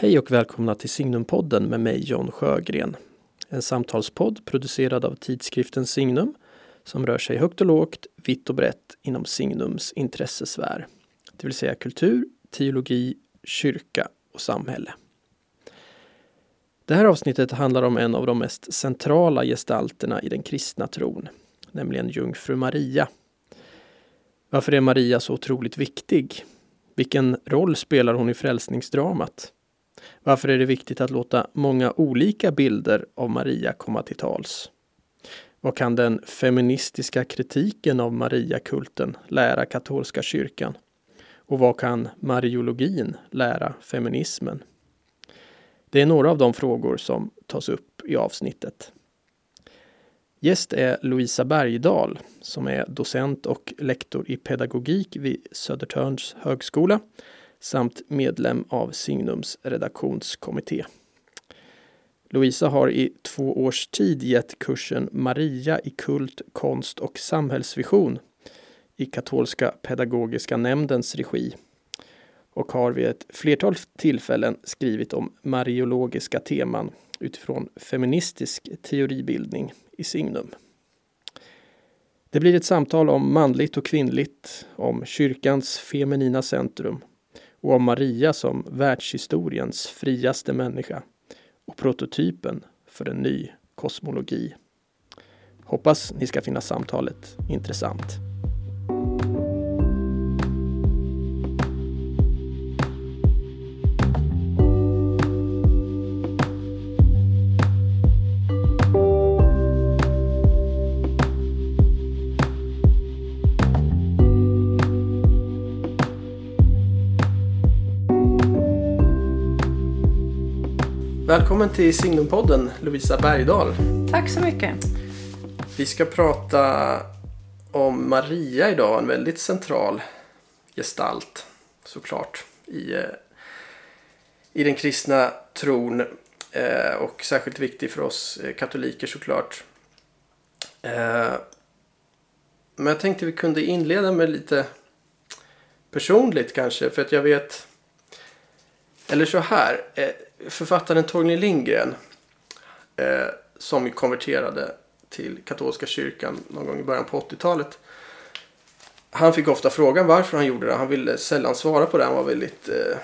Hej och välkomna till Signumpodden med mig John Sjögren. En samtalspodd producerad av tidskriften Signum som rör sig högt och lågt, vitt och brett inom Signums intressesfär. Det vill säga kultur, teologi, kyrka och samhälle. Det här avsnittet handlar om en av de mest centrala gestalterna i den kristna tron, nämligen jungfru Maria. Varför är Maria så otroligt viktig? Vilken roll spelar hon i frälsningsdramat? Varför är det viktigt att låta många olika bilder av Maria komma till tals? Vad kan den feministiska kritiken av Mariakulten lära katolska kyrkan? Och vad kan mariologin lära feminismen? Det är några av de frågor som tas upp i avsnittet. Gäst är Louisa Bergdahl som är docent och lektor i pedagogik vid Södertörns högskola samt medlem av Signums redaktionskommitté. Louisa har i två års tid gett kursen Maria i kult, konst och samhällsvision i Katolska pedagogiska nämndens regi och har vid ett flertal tillfällen skrivit om mariologiska teman utifrån feministisk teoribildning i Signum. Det blir ett samtal om manligt och kvinnligt, om kyrkans feminina centrum och om Maria som världshistoriens friaste människa och prototypen för en ny kosmologi. Hoppas ni ska finna samtalet intressant. Välkommen till Signumpodden Lovisa Bergdahl. Tack så mycket. Vi ska prata om Maria idag, en väldigt central gestalt såklart i, eh, i den kristna tron eh, och särskilt viktig för oss eh, katoliker såklart. Men jag tänkte vi kunde inleda med lite personligt kanske för att jag vet eller så här författaren Torgny Lindgren eh, som konverterade till katolska kyrkan någon gång i början på 80-talet. Han fick ofta frågan varför han gjorde det. Han ville sällan svara på det. Han var väldigt... Eh,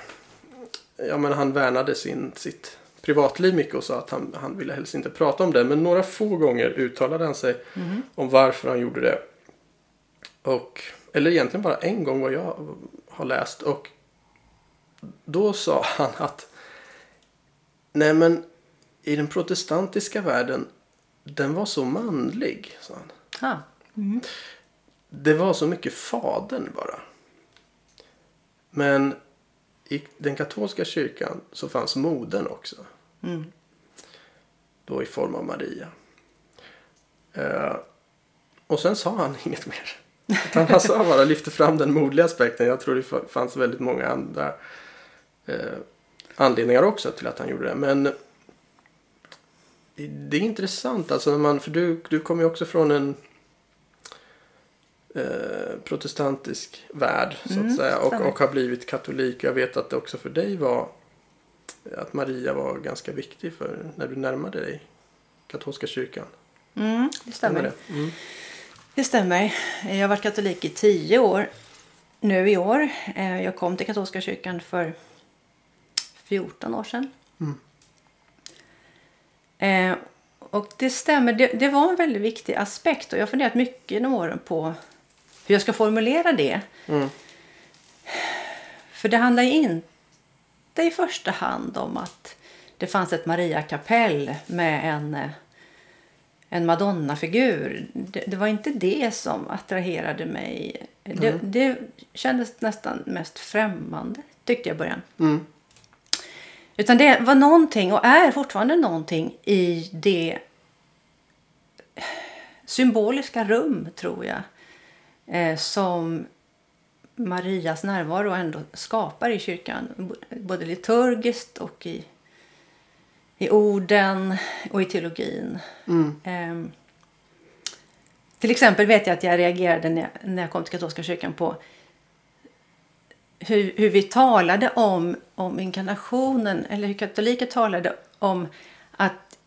ja men han värnade sin, sitt privatliv mycket och sa att han, han ville helst inte prata om det. Men några få gånger uttalade han sig mm. om varför han gjorde det. Och, eller egentligen bara en gång vad jag har läst. Och då sa han att Nej men i den protestantiska världen den var så manlig, sa han. Ah. Mm. Det var så mycket fadern bara. Men i den katolska kyrkan så fanns modern också. Mm. Då i form av Maria. Uh, och sen sa han inget mer. Utan han sa bara lyfte fram den modliga aspekten. Jag tror det fanns väldigt många andra uh, anledningar också till att han gjorde det. Men det är intressant alltså när man, för du, du kommer ju också från en eh, protestantisk värld så mm, att säga och, och har blivit katolik. Jag vet att det också för dig var att Maria var ganska viktig för när du närmade dig katolska kyrkan. Mm, det stämmer. Det? Mm. det stämmer. Jag har varit katolik i tio år nu i år. Eh, jag kom till katolska kyrkan för 14 år sedan. Mm. Eh, och det stämmer, det, det, var en väldigt viktig aspekt och jag har funderat mycket genom åren på hur jag ska formulera det. Mm. För det handlar inte i första hand om att det fanns ett Maria-kapell med en, en Madonna-figur. Det, det, var inte det som attraherade mig. Mm. Det, det kändes nästan mest främmande tyckte jag i början. Mm. Utan det var någonting och är fortfarande någonting i det symboliska rum, tror jag, eh, som Marias närvaro ändå skapar i kyrkan. Både liturgiskt och i, i orden och i teologin. Mm. Eh, till exempel vet jag att jag reagerade när jag, när jag kom till katolska kyrkan på hur, hur vi talade om, om inkarnationen, eller hur katoliker talade om att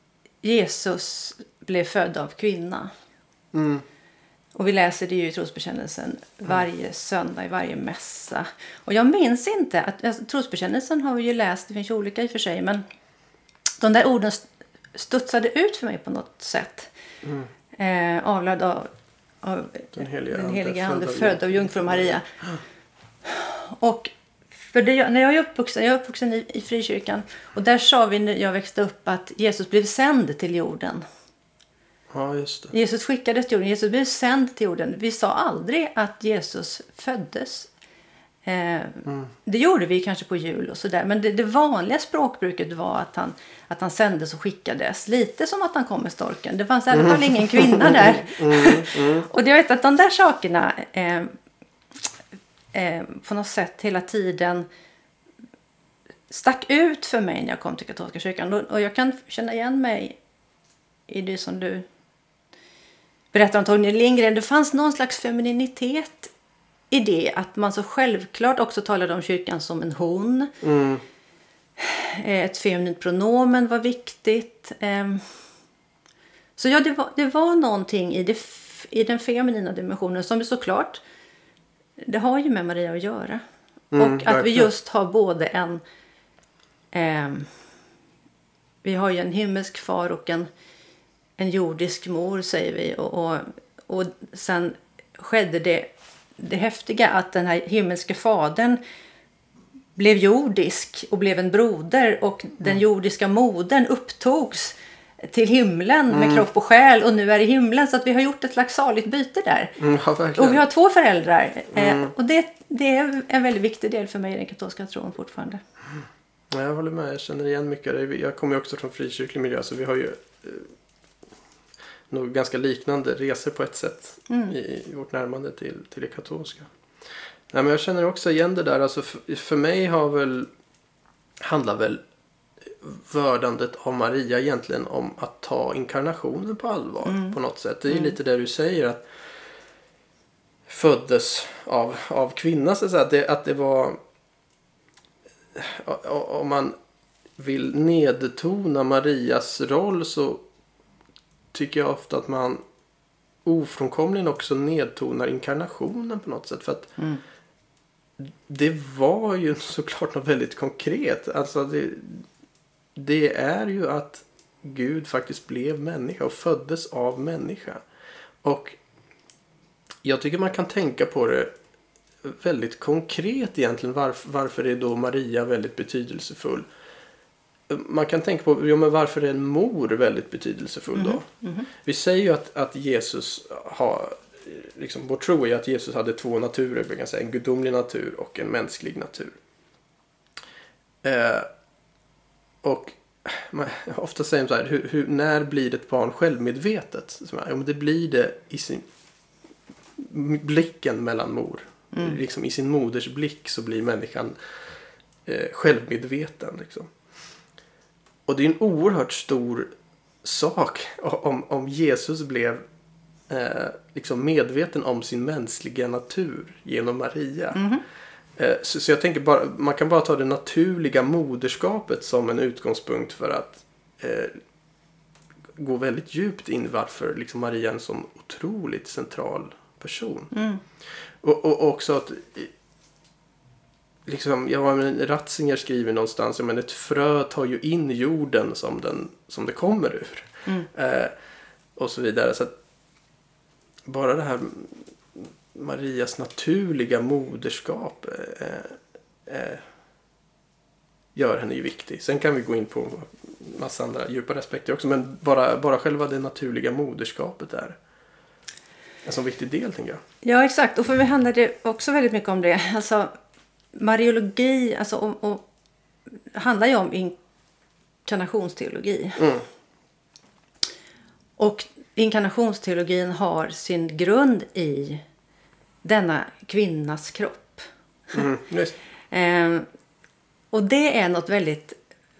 Jesus blev född av kvinna. Mm. Och vi läser det ju i trosbekännelsen varje söndag i varje mässa. Och jag minns inte att alltså, trosbekännelsen har vi ju läst, det finns ju olika i och för sig, men de där orden st- studsade ut för mig på något sätt. Eh, avlad av, av Den helige den Ande, född av jungfru Maria. Och för det, när jag är uppvuxen, jag är uppvuxen i, i frikyrkan och där sa vi när jag växte upp att Jesus blev sänd till jorden. Ja, just det. Jesus skickades till jorden, Jesus blev sänd till jorden. Vi sa aldrig att Jesus föddes. Eh, Det gjorde vi kanske på jul och sådär. Men det, det vanliga språkbruket var att han, att han sändes och skickades. Lite som att han kom med storken. Det fanns i alla fall ingen kvinna där. och jag vet att de där sakerna eh, eh, på något sätt hela tiden stack ut för mig när jag kom till katolska kyrkan. Och- jag kan känna igen mig i det som du berättar om Torgny Lindgren. Det fanns någon slags femininitet i det. Att man så självklart också talade om kyrkan som en hon. Mm. Eh, Ett feminint pronomen var viktigt. Ehm, Så ja, det var, det var någonting i, det, i den feminina dimensionen som såklart, det har ju med Maria att göra. Mm, och att vi verkligen. just har både en, ehm, vi har ju en himmelsk far och en, en jordisk mor säger vi. Och, och, och sen skedde det, det häftiga att den här himmelske fadern blev jordisk och blev en broder och den jordiska modern upptogs till himlen med kropp och själ och nu är i himlen så att vi har gjort ett slags saligt byte där. Mm, ja. Och vi har två föräldrar eh, och det, det är en väldigt viktig del för mig i den katolska tron fortfarande. Ja, jag håller med. Jag känner igen mycket av det. Jag kommer ju också från frikyrklig miljö så vi har ju eh, nog ganska liknande resor på ett sätt i, i vårt närmande till, till det katolska. Nej, men jag känner också igen det där. Alltså för, för mig har väl handlar väl vördandet av Maria egentligen om att ta inkarnationen på allvar på något sätt. Det är ju lite det du säger att föddes av, av kvinna så att säga. Det, att det var om man vill nedtona Marias roll så tycker jag ofta att man ofrånkomligen också nedtonar inkarnationen på något sätt. För att det var ju såklart något väldigt konkret. Alltså det, det är ju att Gud faktiskt blev människa och föddes av människa. Och jag tycker man kan tänka på det väldigt konkret egentligen. Varför, varför är då Maria väldigt betydelsefull? Man kan tänka på ja, men varför är en mor väldigt betydelsefull då? Vi säger ju att, att Jesus har, liksom, vår tro är att Jesus hade två naturer, kan säga, en gudomlig natur och en mänsklig natur. Eh, och man, ofta säger man så här, hur, hur, när blir ett barn självmedvetet? Så här, ja, men det blir det i sin blicken mellan mor. Liksom I sin moders blick så blir människan eh, självmedveten. Liksom. Och det är en oerhört stor sak om, om Jesus blev eh, liksom medveten om sin mänskliga natur genom Maria. Eh, så, så jag tänker bara, man kan bara ta det naturliga moderskapet som en utgångspunkt för att eh, gå väldigt djupt in varför liksom Maria är en sån otroligt central person. Och, och också att i- liksom, jag men Ratzinger skriver någonstans, men ett frö tar ju in jorden som, den, som det kommer ur. Eh, och så vidare. Så att bara det här Marias naturliga moderskap eh, eh, gör henne ju viktig. Sen kan vi gå in på massa andra djupare aspekter också. Men bara, bara själva det naturliga moderskapet är en sån viktig del, tänker jag. Ja, exakt. Och för mig handlar det också väldigt mycket om det. Alltså, Mariologi alltså, om, om, handlar ju om inkarnationsteologi. Mm. Och inkarnationsteologin har sin grund i denna kvinnas kropp. Mm. Ehm, och det är något väldigt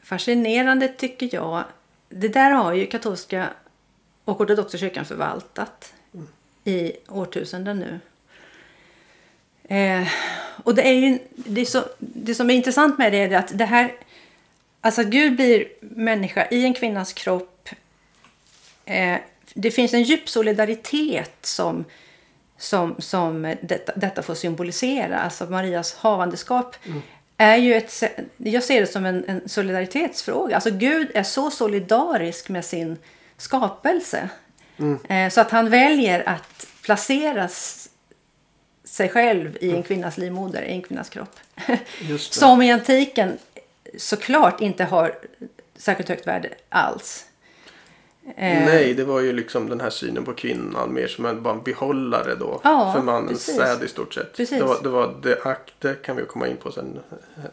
fascinerande tycker jag. Det där har ju katolska och ortodoxa kyrkan förvaltat i årtusenden nu. Eh, och det är ju det, är så, det som är intressant med det är att det här, alltså att Gud blir människa i en kvinnas kropp. Eh, det finns en djup solidaritet som, som, som detta, detta får symbolisera. Alltså Marias havandeskap Mm. är ju ett, jag ser det som en, en solidaritetsfråga. Alltså Gud är så solidarisk med sin skapelse. Mm. Eh, så att han väljer att placera sig själv i en kvinnas livmoder, i en kvinnas kropp. Som i antiken såklart inte har särskilt högt värde alls. Eh, Nej, det var ju liksom den här synen på kvinnan mer som en, bara en behållare då. Ja, för mannens säd i stort sett. Precis. Det var, det var det, ak- det kan vi komma in på sen.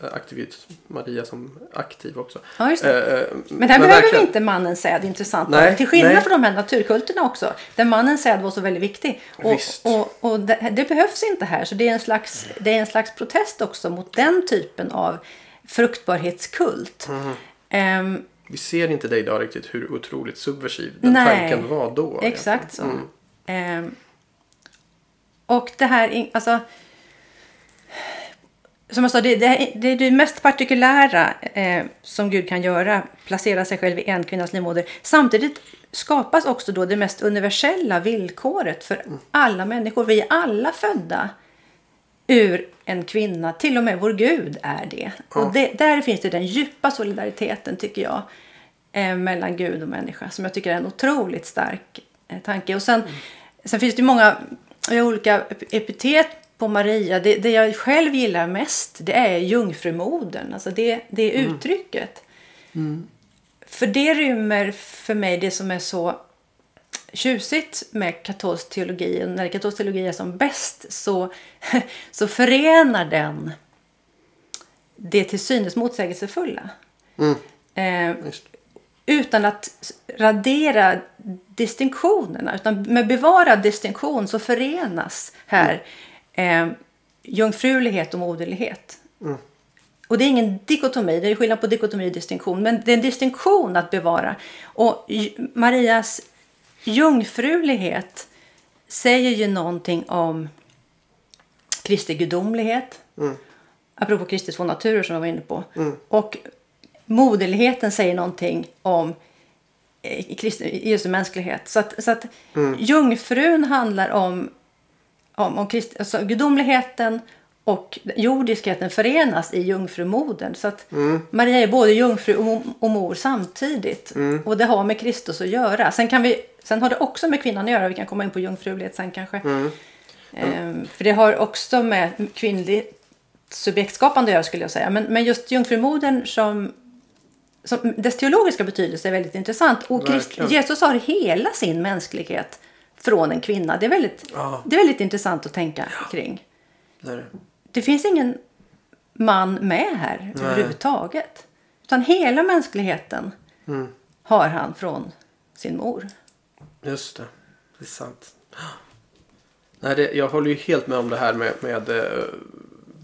eh, Aktivit, Maria som aktiv också. Ja, just det. Eh, eh, Men här behöver verkligen- vi inte mannens säd intressant. Nej, Till skillnad nej. från de här naturkulterna också. Där mannens säd var så väldigt viktig. Och, och, och det, det behövs inte här. Så det är, en slags, det är en slags protest också mot den typen av fruktbarhetskult. Mhm. Ehm, Vi ser inte det idag riktigt hur otroligt subversiv den Nej, tanken var då. Exakt så. Mm. Ehm, och det här, alltså. Som jag sa, det, det, det är det mest partikulära eh, som Gud kan göra. Placera sig själv i en kvinnas livmoder. Samtidigt skapas också då det mest universella villkoret för alla människor. Vi är alla födda ur en kvinna. Till och med vår Gud är det. Och det, där finns det den djupa solidariteten tycker jag. Eh, mellan Gud och människa. Som jag tycker är en otroligt stark eh, tanke. Och sen, sen finns det många eh, olika ep- epitet på Maria. Det, det jag själv gillar mest det är jungfrumodern. Alltså det, det uttrycket. För det rymmer för mig det som är så tjusigt med katolsk teologi. Och när katolsk teologi är som bäst så, så förenar den det till synes motsägelsefulla. Mm. Eh, utan att radera distinktionerna. Utan med bevarad distinktion så förenas här eh, jungfrulighet och moderlighet. Mm. Och det är ingen dikotomi, det är skillnad på dikotomi och distinktion. Men det är en distinktion att bevara. Och Marias jungfrulighet säger ju någonting om Kristi gudomlighet. Mm. Apropå Kristi två naturer som jag var inne på. Mm. Och moderligheten säger någonting om eh, Kristi, Jesu mänsklighet. Så att, så att Mm. jungfrun handlar om, om, om Kristi, alltså gudomligheten och jordiskheten förenas i jungfrumodern. Så att Mm. Maria är både jungfru och, och mor samtidigt. Mm. Och det har med Kristus att göra. Sen, kan vi, sen har det också med kvinnan att göra. Vi kan komma in på jungfrulighet sen kanske. Mm. Ehm, för det har också med kvinnligt subjektskapande att göra skulle jag säga. Men, men just jungfrumodern som, som dess teologiska betydelse är väldigt intressant. Och Verkligen. Jesus har hela sin mänsklighet från en kvinna. Det är väldigt, Ja. det är väldigt intressant att tänka kring. Det det. Det finns ingen man med här Nej. överhuvudtaget. Utan hela mänskligheten Mm. har han från sin mor. Just det. Det är sant. Nej, det, jag håller ju helt med om det här med, med eh,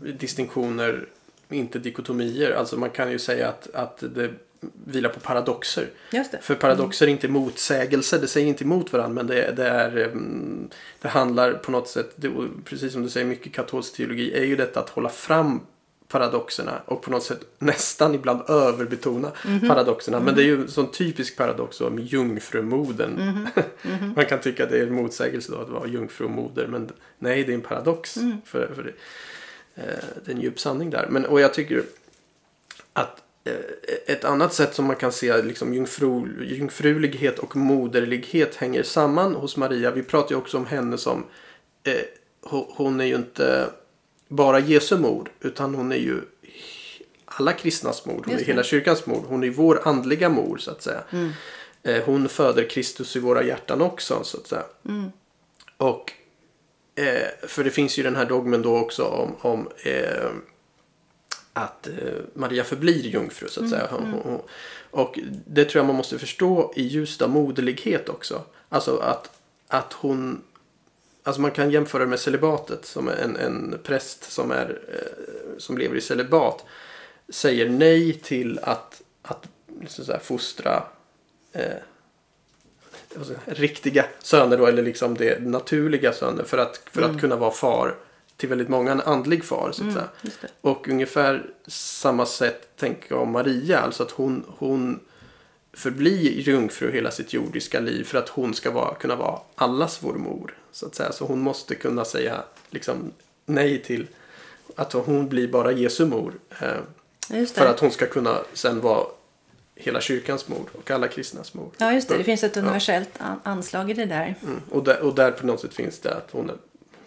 distinktioner, inte dikotomier. Alltså man kan ju säga att, att det vilar på paradoxer. Just det. För paradoxer är inte motsägelser, det säger inte emot varandra men det, det, är, mm, det handlar på något sätt, det, precis som du säger, mycket katolsk teologi är ju detta att hålla fram paradoxerna och på något sätt nästan ibland överbetona paradoxerna. Men det är ju en sån typisk paradox då med jungfrumodern. Man kan tycka att det är en motsägelse då att vara jungfru och moder men nej det är en paradox. För, för det, eh, det är en djup sanning där. Men, och jag tycker att eh, ett annat sätt som man kan se liksom jungfru, jungfrulighet och moderlighet hänger samman hos Maria. Vi pratar ju också om henne som eh, ho- hon är ju inte bara Jesu mor utan hon är ju alla kristnas mor. Hon är hela kyrkans mor. Hon är vår andliga mor så att säga. Eh, hon föder Kristus i våra hjärtan också så att säga. Och eh, för det finns ju den här dogmen då också om, om eh, att Maria förblir jungfru så att säga. Hon- hon- Och det tror jag man måste förstå i ljuset av moderlighet också. Alltså att, att hon Alltså man kan jämföra med celibatet som en, en präst som, är, eh, som lever i celibat säger nej till att, att så att säga, fostra eh, säga, riktiga söner då, eller liksom det naturliga söner för att, för att kunna vara far till väldigt många en andlig far. Så att det. Och ungefär samma sätt tänker jag om Maria. Alltså att hon, hon förblir jungfru hela sitt jordiska liv för att hon ska vara, kunna vara allas vår mor. Så att säga. Så hon måste kunna säga liksom, nej till att hon blir bara Jesu mor. Eh, för att hon ska kunna sen vara hela kyrkans mor och alla kristnas mor. Ja, just det. Det finns ett universellt an- anslag i det där. Mm. Och, där, och där på något sätt finns det att hon, är,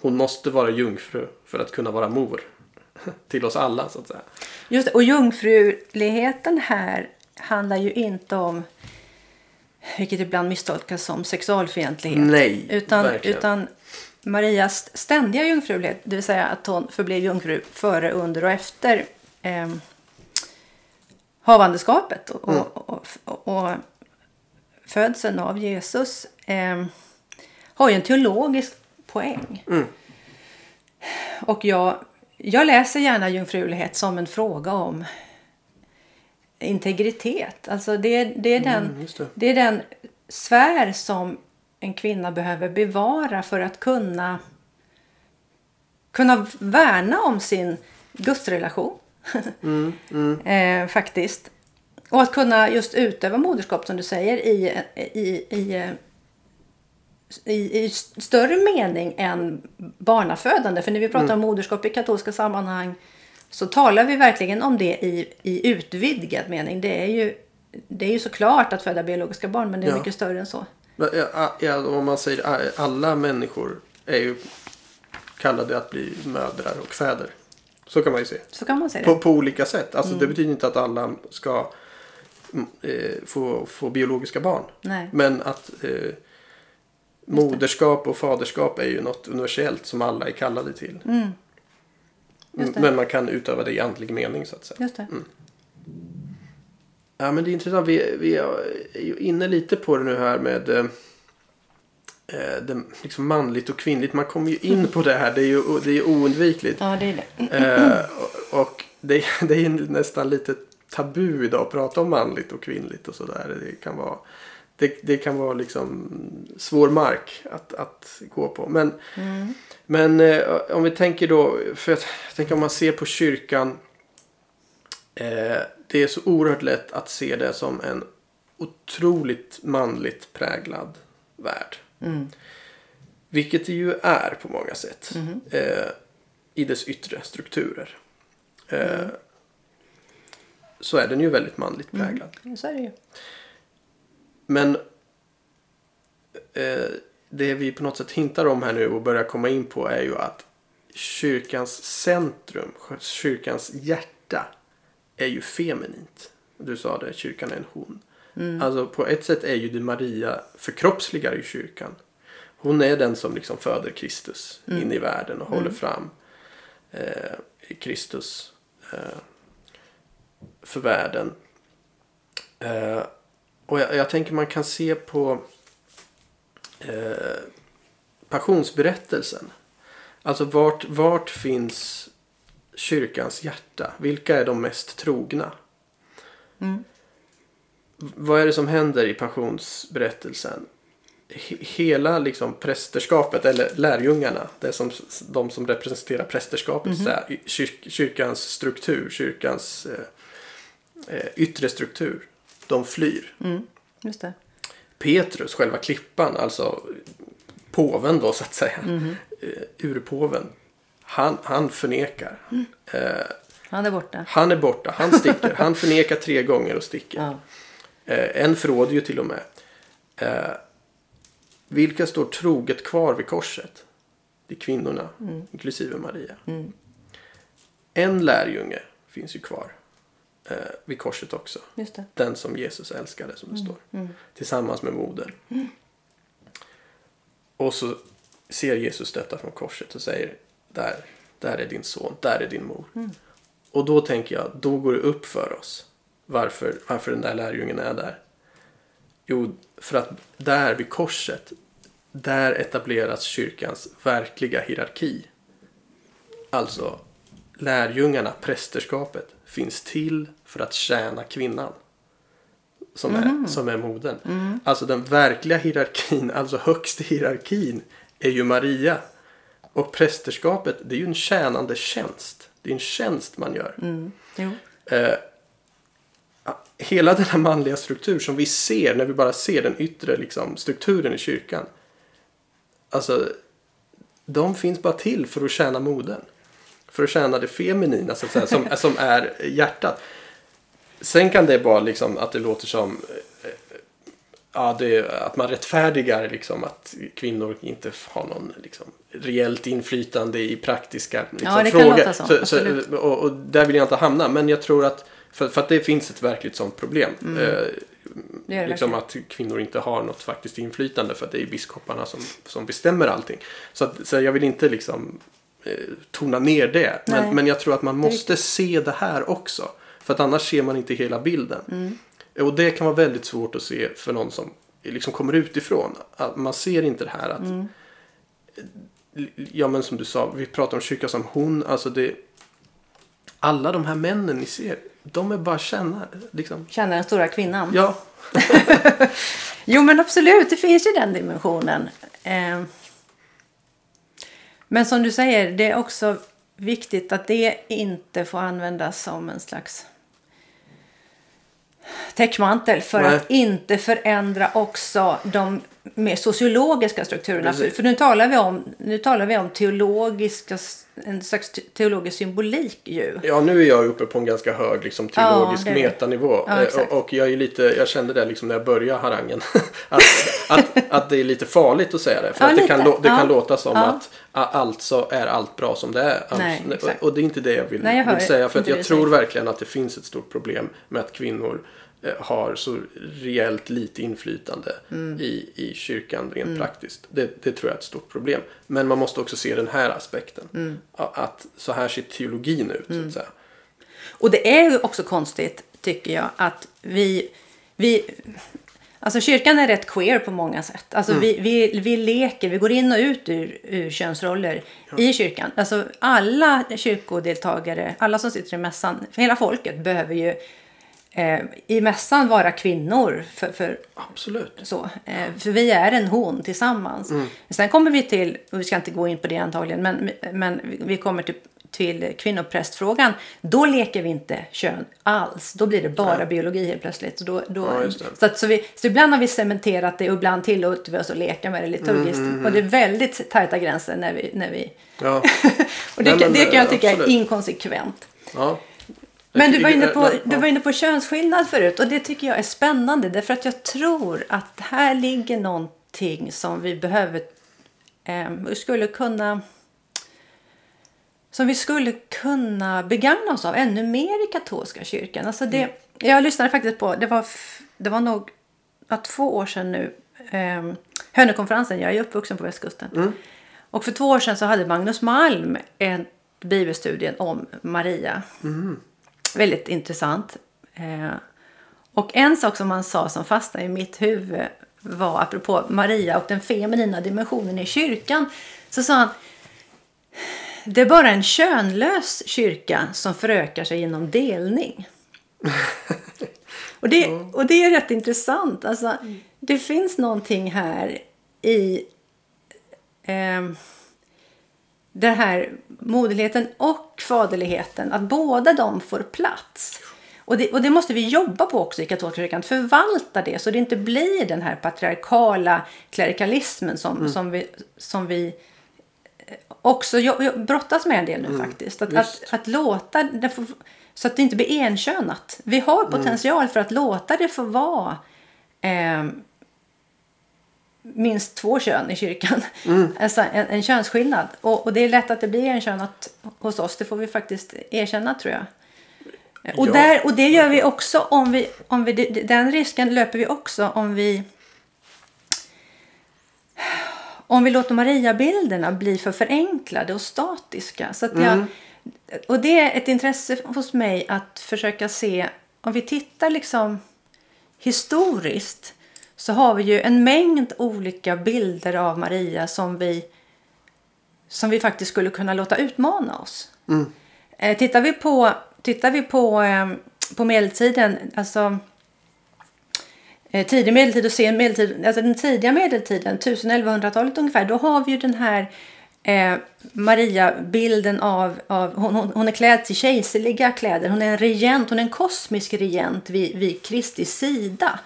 hon måste vara jungfru för att kunna vara mor. Till oss alla så att säga. Just det. Och jungfruligheten här handlar ju inte om, vilket ibland misstolkas som sexualfientlighet. Nej, utan, verkligen. utan Marias ständiga jungfrulighet, det vill säga att hon förblev jungfru före, under och efter eh, havandeskapet och, Mm. och, och, och, och födseln av Jesus eh, har ju en teologisk poäng. Mm. Och jag, jag läser gärna jungfrulighet som en fråga om integritet. Alltså det, det, är den, Mm, det. det är den sfär som en kvinna behöver bevara för att kunna, kunna värna om sin gudsrelation. Mm, mm. eh, faktiskt. Och att kunna just utöva moderskap som du säger i, i, i, i, i större mening än barnafödande. För när vi pratar om moderskap i katolska sammanhang så talar vi verkligen om det i, i utvidgad mening. Det är, ju, det är ju såklart att föda biologiska barn men det är Ja. mycket större än så. Ja, om man säger alla människor är ju kallade att bli mödrar och fäder. Så kan man ju se. Så kan man På, det. på olika sätt. Alltså det betyder inte att alla ska mm, eh, få, få biologiska barn. Nej. Men att eh, moderskap och faderskap är ju något universellt som alla är kallade till. Mm. Men man kan utöva det i andlig mening så att säga. Just det. Ja men det är intressant. Vi, vi är ju inne lite på det nu här med eh, eh, det, liksom manligt och kvinnligt. Man kommer ju in på det här. Det är ju det är ju oundvikligt. Ja, det är det. Eh, och det, det är nästan lite tabu idag att prata om manligt och kvinnligt och sådär. Det kan vara, det, det kan vara liksom svår mark att, att gå på. Men, men eh, om vi tänker då, för jag, tänker om man ser på kyrkan. Eh, det är så oerhört lätt att se det som en otroligt manligt präglad värld. Mm. Vilket det ju är på många sätt. Eh, I dess yttre strukturer. Eh, Så är den ju väldigt manligt präglad. Så är det ju. Men eh, det vi på något sätt hintar om här nu och börjar komma in på är ju att kyrkans centrum, kyrkans hjärta är ju feminint. Du sa det, kyrkan är en hon. Alltså på ett sätt är ju det Maria förkroppsligar i kyrkan. Hon är den som liksom föder Kristus in i världen och håller fram eh, Kristus eh, för världen. Eh, och jag, jag tänker man kan se på eh, passionsberättelsen. Alltså vart, vart finns kyrkans hjärta? Vilka är de mest trogna? Mm. Vad är det som händer i passionsberättelsen? He- Hela liksom prästerskapet, eller lärjungarna, det är som, de som representerar prästerskapet, så här, kyr, kyrkans struktur, kyrkans eh, eh, yttre struktur, de flyr. Mm. Just det. Petrus, själva klippan, alltså påven då så att säga, eh, urpåven, han, han förnekar. Eh, Han är borta. han är borta, han sticker, han förnekar tre gånger och sticker. Ja. Eh, en förråder ju till och med. Eh, vilka står troget kvar vid korset? Det är kvinnorna, inklusive Maria. En lärjunge finns ju kvar eh, vid korset också. Den som Jesus älskade som det står. Tillsammans med modern. Och så ser Jesus detta från korset och säger där, där är din son, där är din mor. Och då tänker jag, då går det upp för oss varför, varför den där lärjungen är där. Jo, för att där vid korset, där etableras kyrkans verkliga hierarki. Alltså, lärjungarna, prästerskapet, finns till för att tjäna kvinnan. Som, är, som är modern. Alltså den verkliga hierarkin, alltså högst i hierarkin, är ju Maria. Och prästerskapet, det är ju en tjänande tjänst. Det är en tjänst man gör. Mm. Eh, hela den här manliga struktur som vi ser när vi bara ser den yttre liksom, strukturen i kyrkan. Alltså, de finns bara till för att tjäna moden. För att tjäna det feminina så att säga, som, som är hjärtat. Sen kan det vara liksom att det låter som eh, ja, det, att man rättfärdigar liksom att kvinnor inte har någon liksom, reellt inflytande i praktiska liksom, Ja, det kan frågor. låta så, så, och, och där vill jag inte hamna. Men jag tror att för, för att det finns ett verkligt sånt problem. Mm. Eh, Det gör det liksom att kvinnor inte har något faktiskt inflytande för att det är biskoparna som, som bestämmer allting. Så, att, så jag vill inte liksom tona ner det. Nej. Men, men jag tror att man måste se det här också. För att annars ser man inte hela bilden. Mm. Och det kan vara väldigt svårt att se för någon som liksom kommer utifrån. Att man ser inte det här att Mm. Ja men som du sa, vi pratar om kyrka som hon. Alltså det Alla de här männen ni ser. De är bara tjänare. Liksom. Känner den stora kvinnan. Ja, Jo men absolut, det finns ju den dimensionen. Eh, Men som du säger, det är också viktigt att det inte får användas som en slags täckmantel för Nej. att inte förändra också de mer sociologiska strukturerna. För, Precis. för nu talar vi om, nu talar vi om teologiska, en slags te- teologisk symbolik ju. ja, nu är jag uppe på en ganska hög liksom, teologisk Ja, metanivå. Ja, Eh, och, och jag är lite, jag kände det liksom när jag började harangen. att, att, att det är lite farligt att säga det. För Ja, att det, kan, det kan låta som att alltså är allt bra som det är. Nej, och, och det är inte det jag vill, Nej, jag vill säga. För att jag tror verkligen att det finns ett stort problem med att kvinnor har så rejält lite inflytande Mm. i, i kyrkan rent praktiskt. Det, det tror jag är ett stort problem. Men man måste också se den här aspekten. Mm. Att så här ser teologin ut. Så säga. Och det är ju också konstigt, tycker jag, att vi... vi alltså kyrkan är rätt queer på många sätt. Alltså vi, vi, vi leker, vi går in och ut ur, ur könsroller i kyrkan. Alltså alla kyrkodeltagare, alla som sitter i mässan, hela folket behöver ju eh, i mässan vara kvinnor. För, för Absolut. så, eh, för vi är en hon tillsammans. Sen kommer vi till, och vi ska inte gå in på det antagligen, men, men vi kommer till, till kvinnoprästfrågan. Då leker vi inte kön alls. Då blir det bara biologi helt plötsligt. Och Då, då, Ja, så, att, så, vi, så ibland har vi cementerat det och ibland tillåter vi oss att leka med det liturgiskt. Och det är väldigt tajta gränser när vi... När vi Ja. och det, Nej, men, det kan jag tycka absolut. är inkonsekvent. ja. Men du var, inne på, du var inne på könsskillnad förut och det tycker jag är spännande därför att jag tror att här ligger någonting som vi behöver, eh, skulle kunna som vi skulle kunna begagna oss av ännu mer i katolska kyrkan. Alltså det, Jag lyssnade faktiskt på, det var, det var nog ja, två år sedan nu, eh, Hönökonferensen, jag är uppvuxen på västkusten. Och för två år sedan så hade Magnus Malm en bibelstudie om Maria. Väldigt intressant. Eh, och en sak som han sa som fastnade i mitt huvud var apropå Maria och den feminina dimensionen i kyrkan. Så sa han det är bara en könlös kyrka som förökar sig genom delning. och, det, och det är rätt intressant. Alltså, det finns någonting här i ehm, den här moderligheten och faderligheten. Att båda de får plats. Och det, och det måste vi jobba på också i katolska kyrkan. Att förvalta det så det inte blir den här patriarkala klerikalismen som, som, vi, som vi också jo- jo- brottas med en del nu faktiskt. Att, att, att låta det få, så att det inte blir enkönat. Vi har potential för att låta det få vara eh, minst två kön i kyrkan. Alltså en, en könsskillnad. Och, och det är lätt att det blir enkönat hos oss. Det får vi faktiskt erkänna tror jag. Och, Ja. där, och det gör vi också om vi, om vi, den risken löper vi också om vi om vi låter Maria-bilderna bli för förenklade och statiska. Så jag, Och det är ett intresse hos mig att försöka se, om vi tittar liksom historiskt så har vi ju en mängd olika bilder av Maria som vi, som vi faktiskt skulle kunna låta utmana oss. Eh, tittar vi på, tittar vi på, eh, på medeltiden, alltså eh, tidig medeltid och sen medeltid, alltså den tidiga medeltiden, 1000-1100-talet ungefär, då har vi ju den här Eh, Maria, bilden av, av hon, hon, hon är klädd till kejserliga kläder. Hon är en regent, hon är en kosmisk regent vid, vid Kristi sida.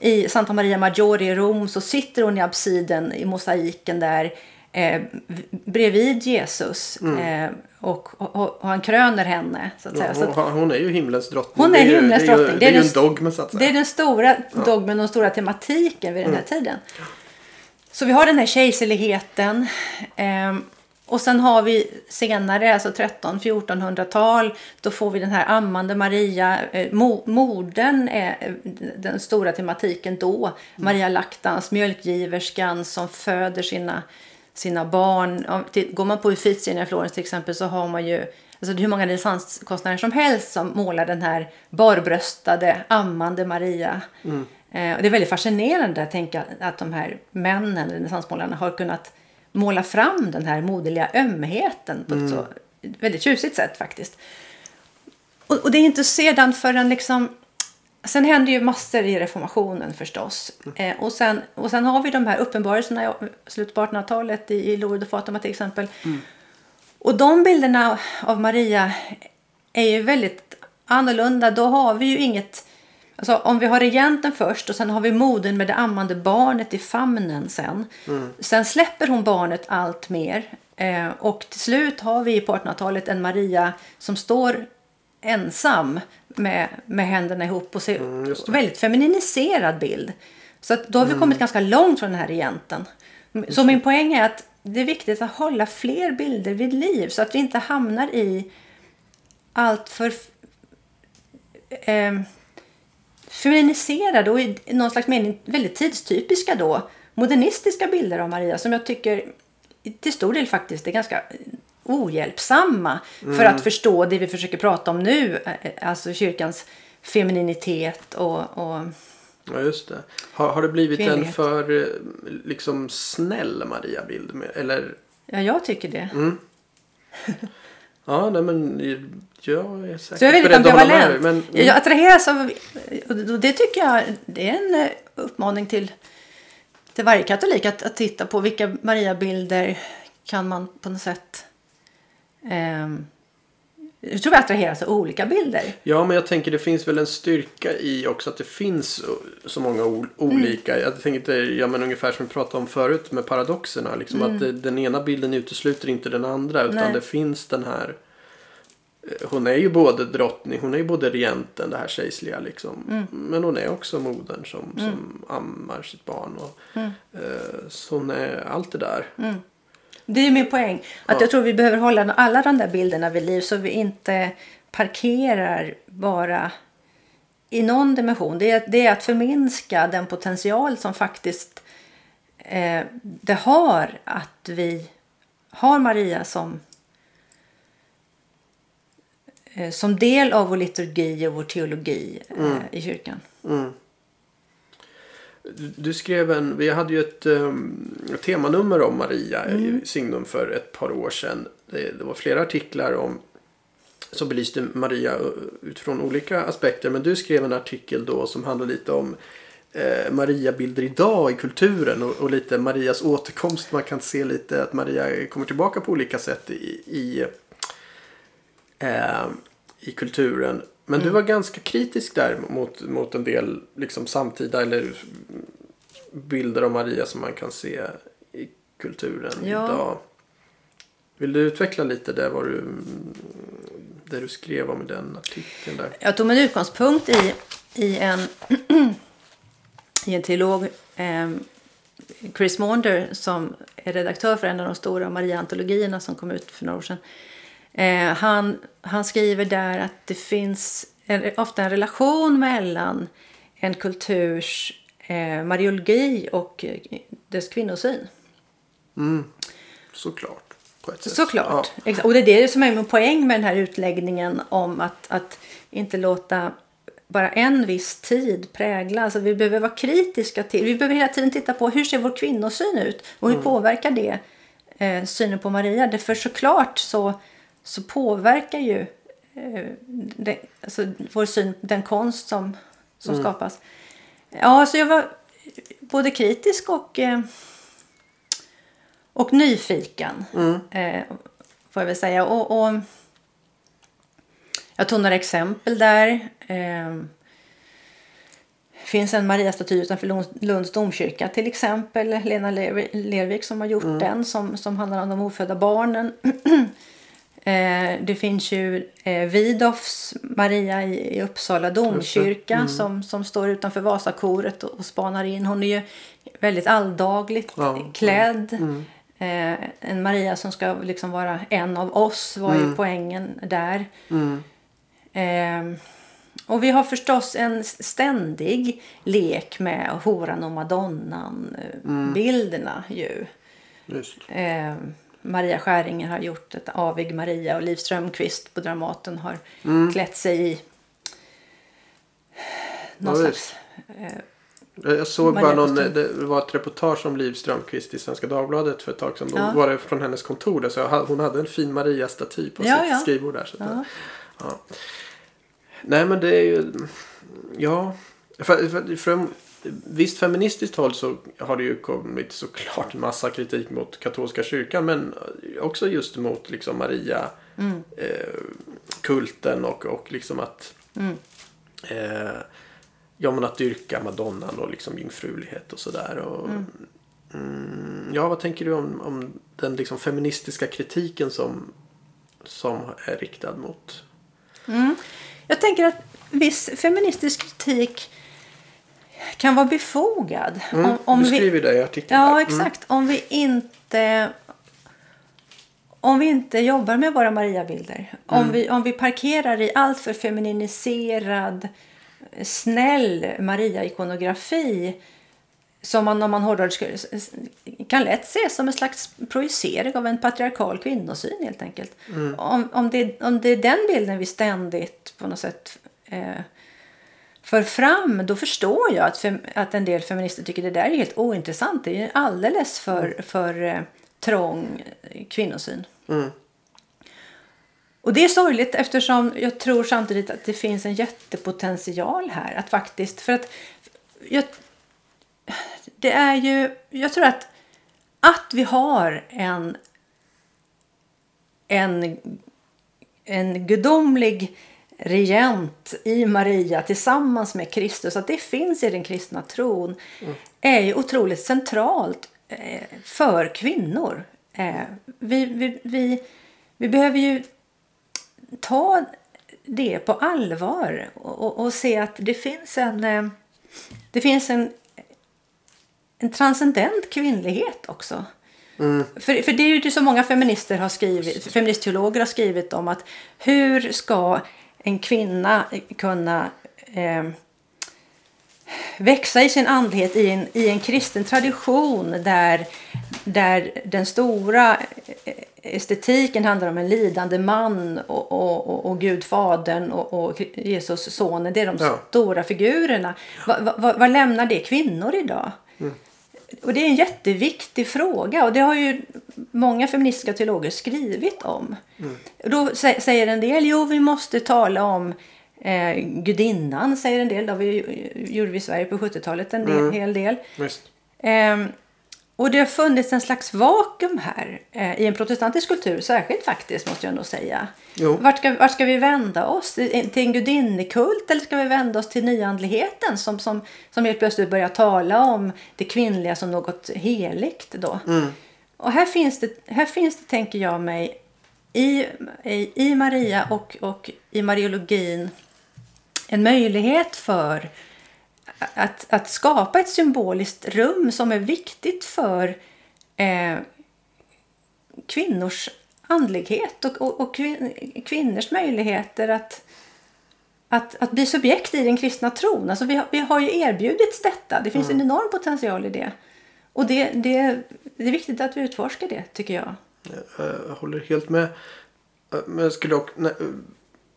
I Santa Maria Maggiore i Rom så sitter hon i absiden i mosaiken där eh, bredvid Jesus. Eh, och, och, och han kröner henne. Så att säga. Ja, Så att, hon, hon är ju himlens drottning. Hon är himlens det är ju- drottning. Det är ju Det är en dogm så att Det är säga. den stora dogmen och den stora tematiken vid den här tiden. Så vi har den här kejserligheten. Eh, och sen har vi senare, alltså 13-1400-tal, då får vi den här ammande Maria. Eh, modern är eh, den stora tematiken då. Maria Laktans, mjölkgiverskan som föder sina, sina barn. Om- till- Går man på Uffizierna i Florens till exempel så har man ju Alltså hur många renässanskonstnärer som helst som målar den här barbröstade, ammande Maria. Mm. Eh, och det är väldigt fascinerande att tänka att de här männen, renässansmålarna, har kunnat måla fram den här moderliga ömheten på ett så väldigt tjusigt sätt faktiskt. Och, och det är inte sedan förrän liksom... Sen händer ju massor i reformationen förstås. Eh, och, sen, och sen har vi de här uppenbarelserna i slutet på 1800-talet i, i Lourdes och Fatima till exempel. Och de bilderna av Maria är ju väldigt annorlunda. Då har vi ju inget... Alltså om vi har regenten först och sen har vi modern med det ammande barnet i famnen sen. Sen släpper hon barnet allt mer. Eh, och till slut har vi på 1800-talet en Maria som står ensam med, med händerna ihop och ser det. väldigt femininiserad bild. Så då har vi kommit ganska långt från den här regenten. Så min poäng är att det är viktigt att hålla fler bilder vid liv så att vi inte hamnar i allt för eh, feminiserade och i någon slags mening väldigt tidstypiska då modernistiska bilder av Maria som jag tycker till stor del faktiskt är ganska ohjälpsamma för att förstå det vi försöker prata om nu, eh, alltså kyrkans femininitet och, och Ja, just det. Har, har det blivit en Kvinnlighet. för eh, liksom snäll Maria-bild? Eller? ja, jag tycker det. Ja, nej, men jag är säkert Så jag är väldigt ambivalent. Men, mm. Jag attraheras av, och det tycker jag det är en eh, uppmaning till, till varje katolik att, att titta på vilka Maria-bilder kan man på något sätt ehm, jag tror vi attraheras av olika bilder. Ja, men jag tänker det finns väl en styrka i också att det finns så- många olika. Jag tänkte, ja men ungefär som vi pratade om förut med paradoxerna. Liksom att det, den ena bilden utesluter inte den andra. Utan Nej. det finns den här. eh, Hon är ju både drottning, hon är ju både regenten, det här kejserliga liksom. Men hon är också modern som, som ammar sitt barn. Och, eh, så hon är allt det där. Det är min poäng. Att Ja. jag tror vi behöver hålla alla de där bilderna vid liv så vi inte parkerar bara i någon dimension. Det är, det är att förminska den potential som faktiskt eh, det har att vi har Maria som eh, som del av vår liturgi och vår teologi eh, i kyrkan. Du- Du skrev en, vi hade ju ett, um, temanummer om Maria i Signum för ett par år sedan. Det, det var flera artiklar om som belyste Maria uh, utifrån olika aspekter. Men du skrev en artikel då som handlade lite om eh, Maria-bilder idag i kulturen och, och lite Marias återkomst. Man kan se lite att Maria kommer tillbaka på olika sätt i, i, eh, i kulturen. Men du var ganska kritisk där mot, mot en del liksom, samtida eller bilder av Maria som man kan se i kulturen Ja. idag. Vill du utveckla lite det, vad du, det du skrev om i den artikeln där? Jag tog min utgångspunkt i, i en, i en teolog, eh, Chris Maunder, som är redaktör för en av de stora Maria-antologierna som kom ut för några år sedan. Eh, han, han skriver där att det finns en, ofta en relation mellan en kulturs eh, mariologi och eh, dess kvinnosyn. Såklart. På ett sätt. Såklart. Ja. Och det är det som är min poäng med den här utläggningen om att, att inte låta bara en viss tid prägla. Alltså vi behöver vara kritiska till, vi behöver hela tiden titta på hur ser vår kvinnosyn ut och hur påverkar det eh, synen på Maria. Därför såklart så, så påverkar ju eh, det, alltså vår syn, den konst som, som skapas. Ja, så jag var både kritisk och, eh, och nyfiken. Eh, får jag väl säga. Och, och jag tog några exempel där. Eh, finns en Maria-staty utanför Lunds- domkyrka till exempel. Lena Ler- Lervik som har gjort den som, som handlar om de ofödda barnen. eh, det finns ju eh, Vidofs Maria i, Uppsala domkyrka som, som står utanför Vasakoret och, och spanar in. Hon är ju väldigt alldagligt Ja, klädd. Eh, en Maria som ska liksom vara en av oss var ju poängen där. Eh, och vi har förstås en ständig lek med horan och madonnan eh, bilderna ju. Just. Eh, Maria Skäringer har gjort ett Avig Maria och Liv Strömquist på Dramaten har klätt sig i någon Ja, slags... Jag såg Maria bara någon, det var ett reportage om Liv Strömquist i Svenska Dagbladet för ett tag sedan. Då Ja. var det från hennes kontor där, så hon hade en fin Maria-staty på Ja, sitt ja. skrivbord där. Så Ja. ja. Nej men det är ju, ja. För, för, från visst feministiskt håll så har det ju kommit såklart massa kritik mot katolska kyrkan. Men också just mot liksom Maria eh, kulten och, och liksom att eh, Ja men att dyrka madonnan och liksom jungfrulighet och sådär. Och, mm, ja vad tänker du om, om den liksom feministiska kritiken som, som är riktad mot Jag tänker att viss feministisk kritik kan vara befogad. Om, om du vi, skriver det i artikeln Ja, där. exakt. Om vi inte om vi inte jobbar med våra Maria-bilder. Om, vi, om vi parkerar i allt för femininiserad, snäll Maria-ikonografi som man om man hårdrar skulle- kan lätt ses som en slags projicering av en patriarkal kvinnosyn helt enkelt. Om, om, det, om det är den bilden vi ständigt på något sätt eh, för fram, då förstår jag att, fem, att en del feminister tycker det där är helt ointressant. Det är alldeles för, för eh, trång eh, kvinnosyn. Och det är sorgligt eftersom jag tror samtidigt att det finns en jättepotential här. Att faktiskt, för att jag, det är ju, jag tror att att vi har en en, en gudomlig regent i Maria tillsammans med Kristus, att det finns i den kristna tron, är ju otroligt centralt eh, för kvinnor. Eh, vi, vi, vi, vi behöver ju ta det på allvar och, och, se att det finns en, eh, det finns en, en transcendent kvinnlighet också. För, för det är ju det som många feminister har skrivit, feministteologer har skrivit om att hur ska en kvinna kunna eh, växa i sin andlighet i en, i en kristen tradition där, där den stora estetiken handlar om en lidande man och, och, och, och Gud fadern och, och Jesus sonen. Det är de Ja. stora figurerna. Va, va, va, vad lämnar det kvinnor idag? Och det är en jätteviktig fråga och det har ju många feministiska teologer skrivit om. Då sä- säger en del, jo vi måste tala om eh, gudinnan, säger en del. Det vi, gjorde vi i Sverige på 70-talet en del, hel del. Visst. Och det har funnits en slags vakuum här eh, i en protestantisk kultur, särskilt faktiskt måste jag nog säga. Jo. Vart ska, vart ska vi vända oss? Till en gudinnekult eller ska vi vända oss till nyandligheten som, som, som helt plötsligt börjar tala om det kvinnliga som något heligt då? Och här finns, det, här finns det, tänker jag mig, i, i, i Maria och, och i mariologin en möjlighet för att, att skapa ett symboliskt rum som är viktigt för eh, kvinnors andlighet och, och, och kvin, kvinnors möjligheter att, att, att bli subjekt i den kristna tron. Alltså vi, har, vi har ju erbjudits detta. Det finns en enorm potential i det. Och det, det, det är viktigt att vi utforskar det, tycker jag. Jag håller helt med. Eh, Men jag skulle dock eh,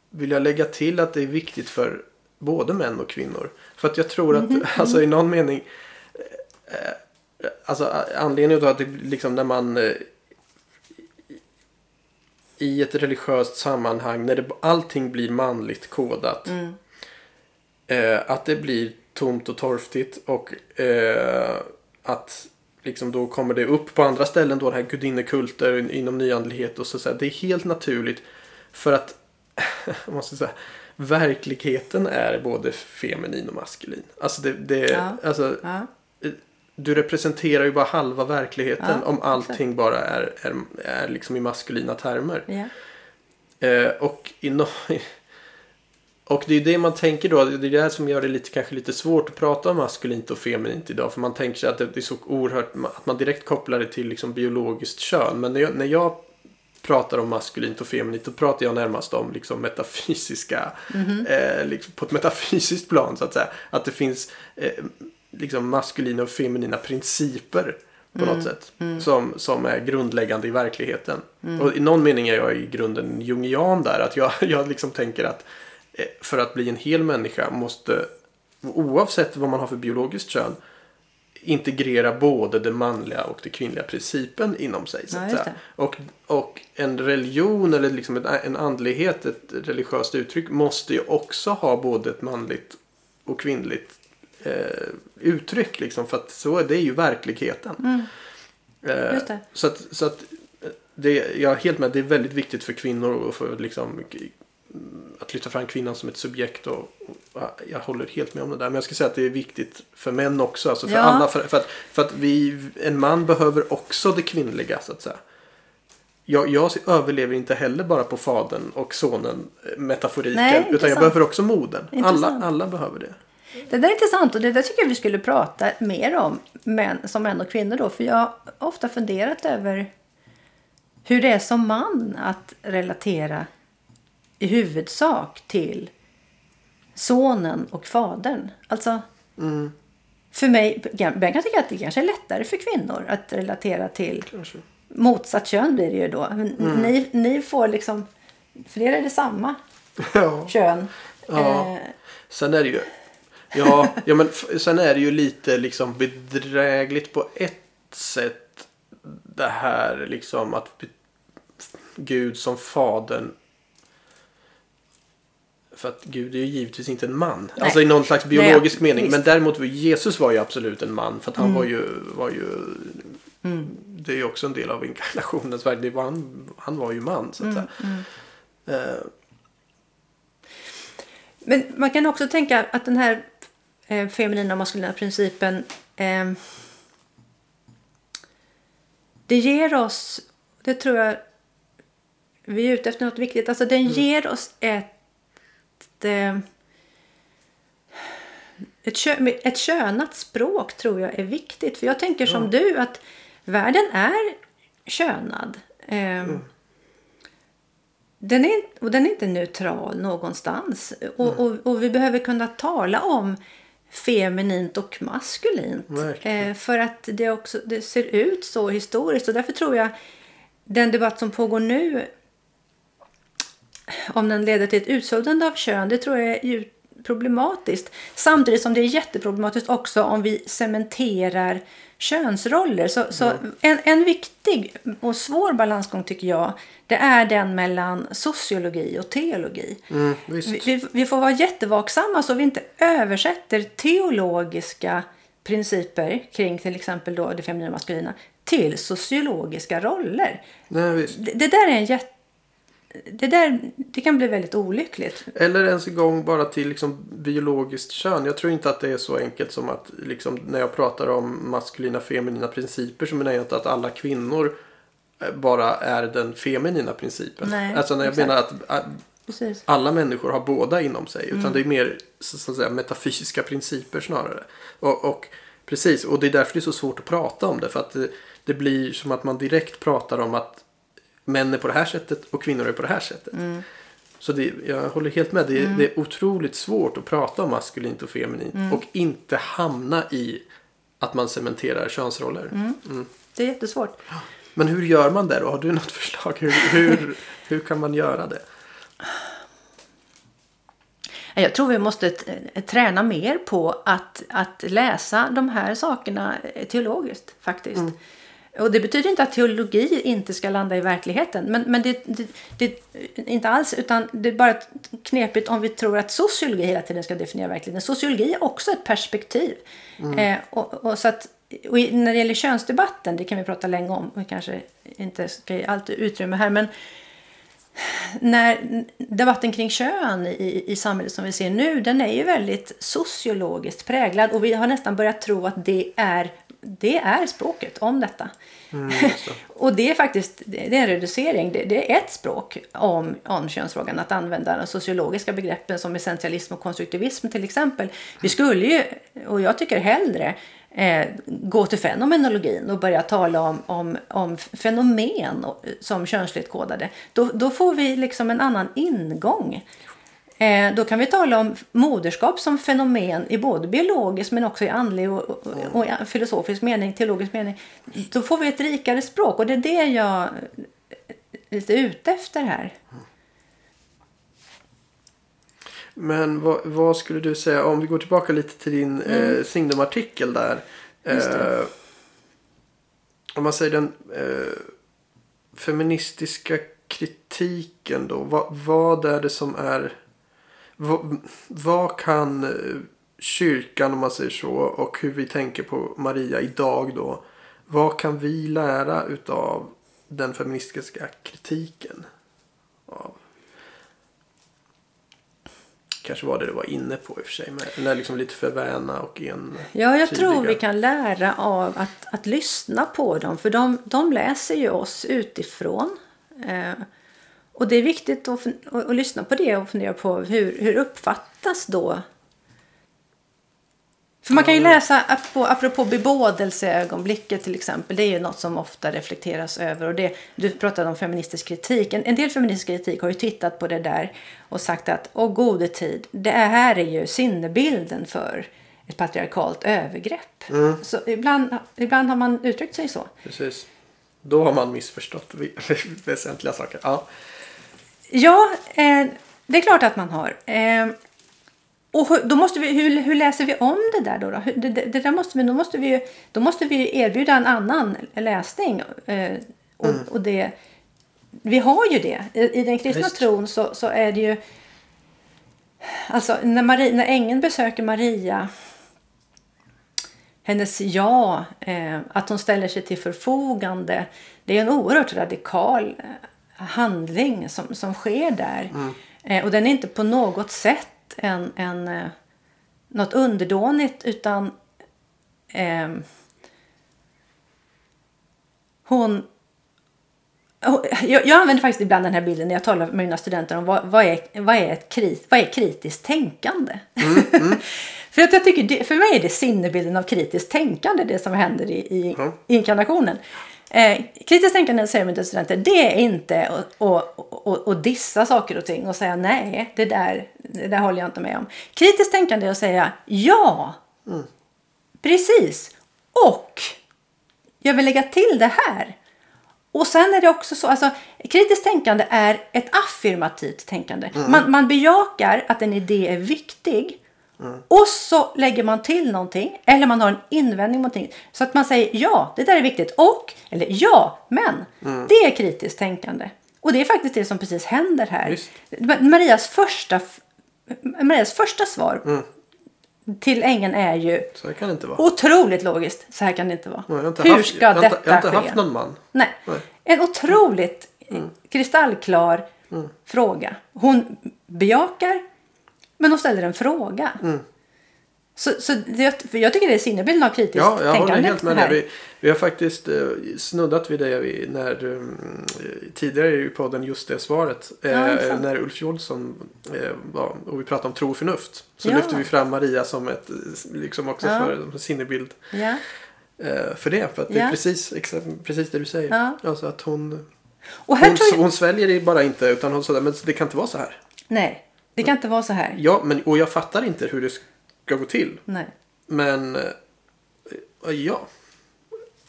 vilja lägga till att det är viktigt för både män och kvinnor. För att jag tror att, alltså i någon mening, eh, eh, alltså anledningen till att det liksom när man eh, i ett religiöst sammanhang när det, allting blir manligt kodat. Eh, att det blir tomt och torftigt och eh, att liksom då kommer det upp på andra ställen då det här gudinnekulter inom nyandlighet och så, så här, Det är helt naturligt för att jag måste säga, verkligheten är både feminin och maskulin. Alltså det, det Ja. alltså, Ja. du representerar ju bara halva verkligheten Ja, om allting exakt. bara är, är, är liksom i maskulina termer. Eh, och, i no och det är det man tänker då, det är det här som gör det lite, kanske lite svårt att prata om maskulint och feminint idag. För man tänker sig att det är så oerhört, att man direkt kopplar det till liksom biologiskt kön. Men när jag, när jag pratar om maskulint och feminint då pratar jag närmast om liksom metafysiska, eh, liksom på ett metafysiskt plan så att säga. Att det finns eh, liksom maskulina och feminina principer på något sätt. Som, som är grundläggande i verkligheten. Och i någon mening är jag i grunden jungian där. Att jag, jag liksom tänker att eh, för att bli en hel människa måste, oavsett vad man har för biologiskt kön, integrera både det manliga och det kvinnliga principen inom sig. Så Ja. Och, och en religion eller liksom en andlighet, ett religiöst uttryck måste ju också ha både ett manligt och kvinnligt eh, uttryck. Liksom, för att så är det ju verkligheten. Eh, Mm. Det. Så att, så att eh, det, jag är helt med, det är väldigt viktigt för kvinnor och för liksom, att lyfta fram kvinnan som ett subjekt. Och, och jag håller helt med om det där. Men jag ska säga att det är viktigt för män också. Alltså för, Ja. alla, för, för, att, för att vi, en man behöver också det kvinnliga så att säga. Jag, jag överlever inte heller bara på fadern och sonen eh, metaforiken. Nej, utan jag behöver också modern. Alla, alla behöver det. Det där är intressant och det där tycker jag vi skulle prata mer om män, som män och kvinnor då. För jag har ofta funderat över hur det är som man att relatera i huvudsak till sonen och fadern. Alltså, Mm, för mig, Ben kan tycka att det kanske är lättare för kvinnor att relatera till kanske. motsatt kön blir det ju då. Men Mm. Ni, ni får liksom, för er är det samma Ja. kön. Ja. Eh, Sen är det ju Ja, ja men sen är det ju lite liksom bedrägligt på ett sätt. Det här liksom att Gud som fadern. För att Gud är ju givetvis inte en man. Nej. Alltså i någon slags Nej, biologisk mening. visst. Men däremot Jesus var ju absolut en man. För att han var ju, var ju Det är ju också en del av inkarnationens var han, han var ju man så att säga. Eh, Men man kan också tänka att den här eh, feminina och maskulina principen eh, det ger oss, det tror jag vi är ute efter något viktigt, alltså den ger oss ett eh, ett, kö, ett könat språk tror jag är viktigt. För jag tänker som du att världen är könad. Eh, den är, och den är inte neutral någonstans. Och, och, och vi behöver kunna tala om feminint och maskulint. Eh, för att det, också, det ser ut så historiskt. Och därför tror jag den debatt som pågår nu om den leder till ett utsuddande av kön, det tror jag är problematiskt. Samtidigt som det är jätteproblematiskt också om vi cementerar könsroller. Så, så en, en viktig och svår balansgång tycker jag, det är den mellan sociologi och teologi. mm. Vi, vi, får vara jättevaksamma så vi inte översätter teologiska principer kring till exempel då det feminina och maskulina till sociologiska roller. Nej. Det, det där är en jätte... Det, där, det kan bli väldigt olyckligt. Eller ens en gång bara till liksom biologiskt kön. Jag tror inte att det är så enkelt som att liksom, när jag pratar om maskulina feminina principer så menar jag inte att alla kvinnor eh, bara är den feminina principen. Nej, alltså när jag exakt. menar att eh, Precis. alla människor har båda inom sig. Mm. Utan det är mer så att säga, metafysiska principer snarare. Och, och precis, och det är därför det är så svårt att prata om det. För att det, det blir som att man direkt pratar om att män är på det här sättet och kvinnor är på det här sättet. Mm. Så det, jag håller helt med. Det, det är otroligt svårt att prata om maskulint och feminint. Mm. Och inte hamna i att man cementerar könsroller. Mm. Det är jättesvårt. Men hur gör man det då? Har du något förslag? Hur, hur, hur kan man göra det? Jag tror vi måste t- träna mer på att, att läsa de här sakerna teologiskt faktiskt. Och det betyder inte att teologi inte ska landa i verkligheten. Men, men det, det, det inte alls. Utan det är bara knepigt om vi tror att sociologi hela tiden ska definiera verkligheten. Sociologi är också ett perspektiv. Eh, och, och så att och när det gäller könsdebatten, det kan vi prata länge om, vi kanske inte ska ge allt utrymme här, men när debatten kring kön i, i samhället som vi ser nu, den är ju väldigt sociologiskt präglad och vi har nästan börjat tro att det är, det är språket om detta. och det är faktiskt det är en reducering. Det, det är ett språk om, om könsfrågan, att använda de sociologiska begreppen som essentialism och konstruktivism till exempel. Vi skulle ju, och jag tycker hellre, eh, gå till fenomenologin och börja tala om, om, om fenomen och- som könsligt kodade. Då, då får vi liksom en annan ingång. Eh, då kan vi tala om moderskap som fenomen i både biologisk men också i andlig och, och, och i filosofisk mening, teologisk mening. Då får vi ett rikare språk och det är det jag är lite ute efter här. Men vad, vad skulle du säga om vi går tillbaka lite till din eh, signumartikel där. Mm. Eh, om man säger den eh, feministiska kritiken då. Vad, vad är det som är... Vad, vad kan eh, kyrkan om man säger så och hur vi tänker på Maria idag då. Vad kan vi lära utav den feministiska kritiken? Av kanske var det du var inne på i och för sig. Men den är liksom lite för väna och en Ja, jag tror vi kan lära av att, att lyssna på dem. För de, de läser ju oss utifrån. Eh, och det är viktigt att, att, att lyssna på det och fundera på hur, hur uppfattas då för man kan ju läsa, apropå, bebådelseögonblicket till exempel, det är ju något som ofta reflekteras över. Och det, du pratade om feministisk kritik. En, en del feministisk kritik har ju tittat på det där och sagt att, åh gode tid, det här är ju sinnebilden för ett patriarkalt övergrepp. Så ibland, ibland har man uttryckt sig så. Precis. Då har man missförstått väsentliga saker. Ja. Ja, eh, det är klart att man har. Eh, och hur- då måste vi, hur, hur läser vi om det där då? då? Hur- Det, det, det där måste vi, då, måste vi, ju- då måste vi ju erbjuda en annan läsning. Eh, och, och det, vi har ju det. I, i den kristna Visst. tron så, så är det ju... Alltså när, Maria, när ängeln besöker Maria hennes ja, eh, att hon ställer sig till förfogande. Det är en oerhört radikal eh, handling som, som sker där. Eh, och den är inte på något sätt en, en, eh, något underdånigt utan ehm, hon jag, jag använder faktiskt ibland den här bilden när jag talar med mina studenter om vad, vad, är, vad, är, ett krit, vad är kritiskt tänkande. för att jag tycker det, för mig är det sinnebilden av kritiskt tänkande det som händer i, i Ja. inkarnationen. Eh, kritiskt tänkande säger mina studenter, det är inte att dissa saker och ting och säga nej, det där, det där håller jag inte med om. Kritiskt tänkande är att säga ja, precis, och jag vill lägga till det här. Och sen är det också så, alltså kritiskt tänkande är ett affirmativt tänkande. Man, man bejakar att en idé är viktig och så lägger man till någonting eller man har en invändning mot någonting. Så att man säger ja, det där är viktigt och, eller ja, men. Det är kritiskt tänkande. Och det är faktiskt det som precis händer här. Marias första, Marias första svar till ängeln är ju Så här kan det inte vara. otroligt logiskt. Så här kan det inte vara. jag har inte Hur haft, ska jag detta inte, jag har inte ske? haft någon man. Nej. Nej. En otroligt kristallklar fråga. Hon bejakar, men hon ställer en fråga. Så, så det, jag tycker det är sinnebilden av kritiskt Ja, jag håller helt med dig. Vi, vi har faktiskt eh, snuddat vid det vi- när, mm, eh, tidigare i podden just det svaret. Eh, Ja, när Ulf Jolsson eh, var och vi pratade om tro och förnuft. Så Ja. lyfte vi fram Maria som ett, liksom också Ja. för en sinnebild Ja. eh, för det. För att det är precis, exakt, precis det du säger. Alltså att hon, Och här hon, jag... hon sväljer det bara inte utan hon säger men det kan inte vara så här. Nej, det kan inte vara så här. Ja, men, och jag fattar inte hur det ska gå till. Nej. Men eh, ja.